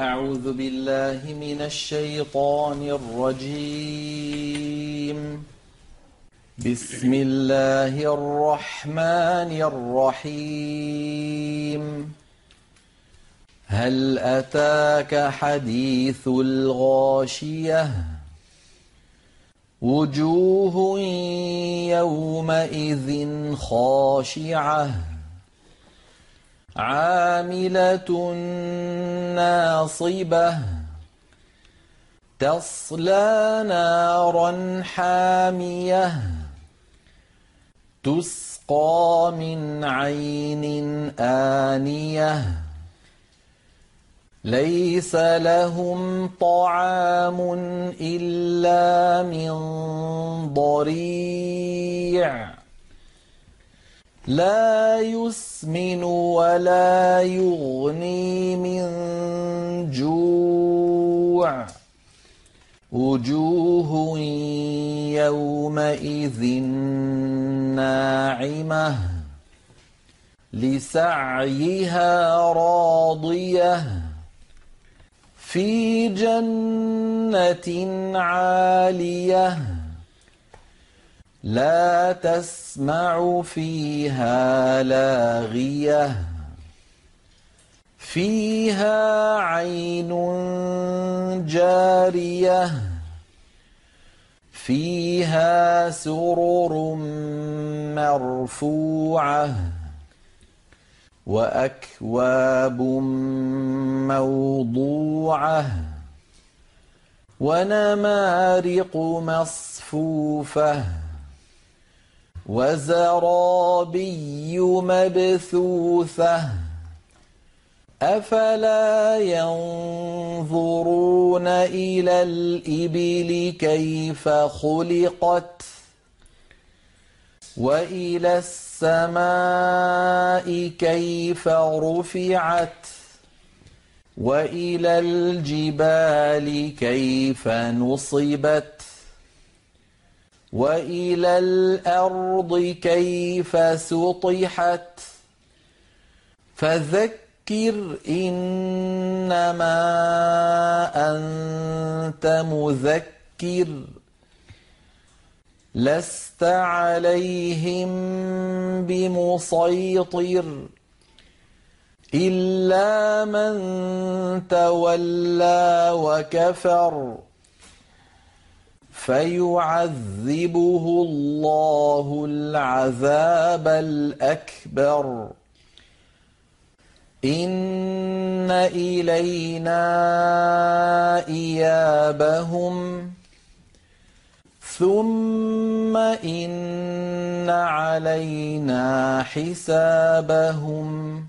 أعوذ بالله من الشيطان الرجيم. بسم الله الرحمن الرحيم. هل أتاك حديث الغاشية؟ وجوه يومئذ خاشعة. عاملة ناصبة تصلى نارا حامية تسقى من عين آنية ليس لهم طعام إلا من ضريع لا يسمن ولا يغني من جوع. وجوه يومئذ ناعمة. لسعيها راضية. في جنة عالية. لا تسمع فيها لاغية. فيها عين جارية. فيها سرر مرفوعة. وأكواب موضوعة. ونمارق مصفوفة. وزرابي مبثوثة أفلا ينظرون إلى الإبل كيف خلقت؟ وإلى السماء كيف رفعت؟ وإلى الجبال كيف نصبت؟ وإلى الأرض كيف سطحت؟ فذكر إنما أنت مذكر. لست عليهم بمسيطر. إلا من تولى وكفر. فيعذبه الله العذاب الأكبر. إن إلينا إيابهم. ثم إن علينا حسابهم.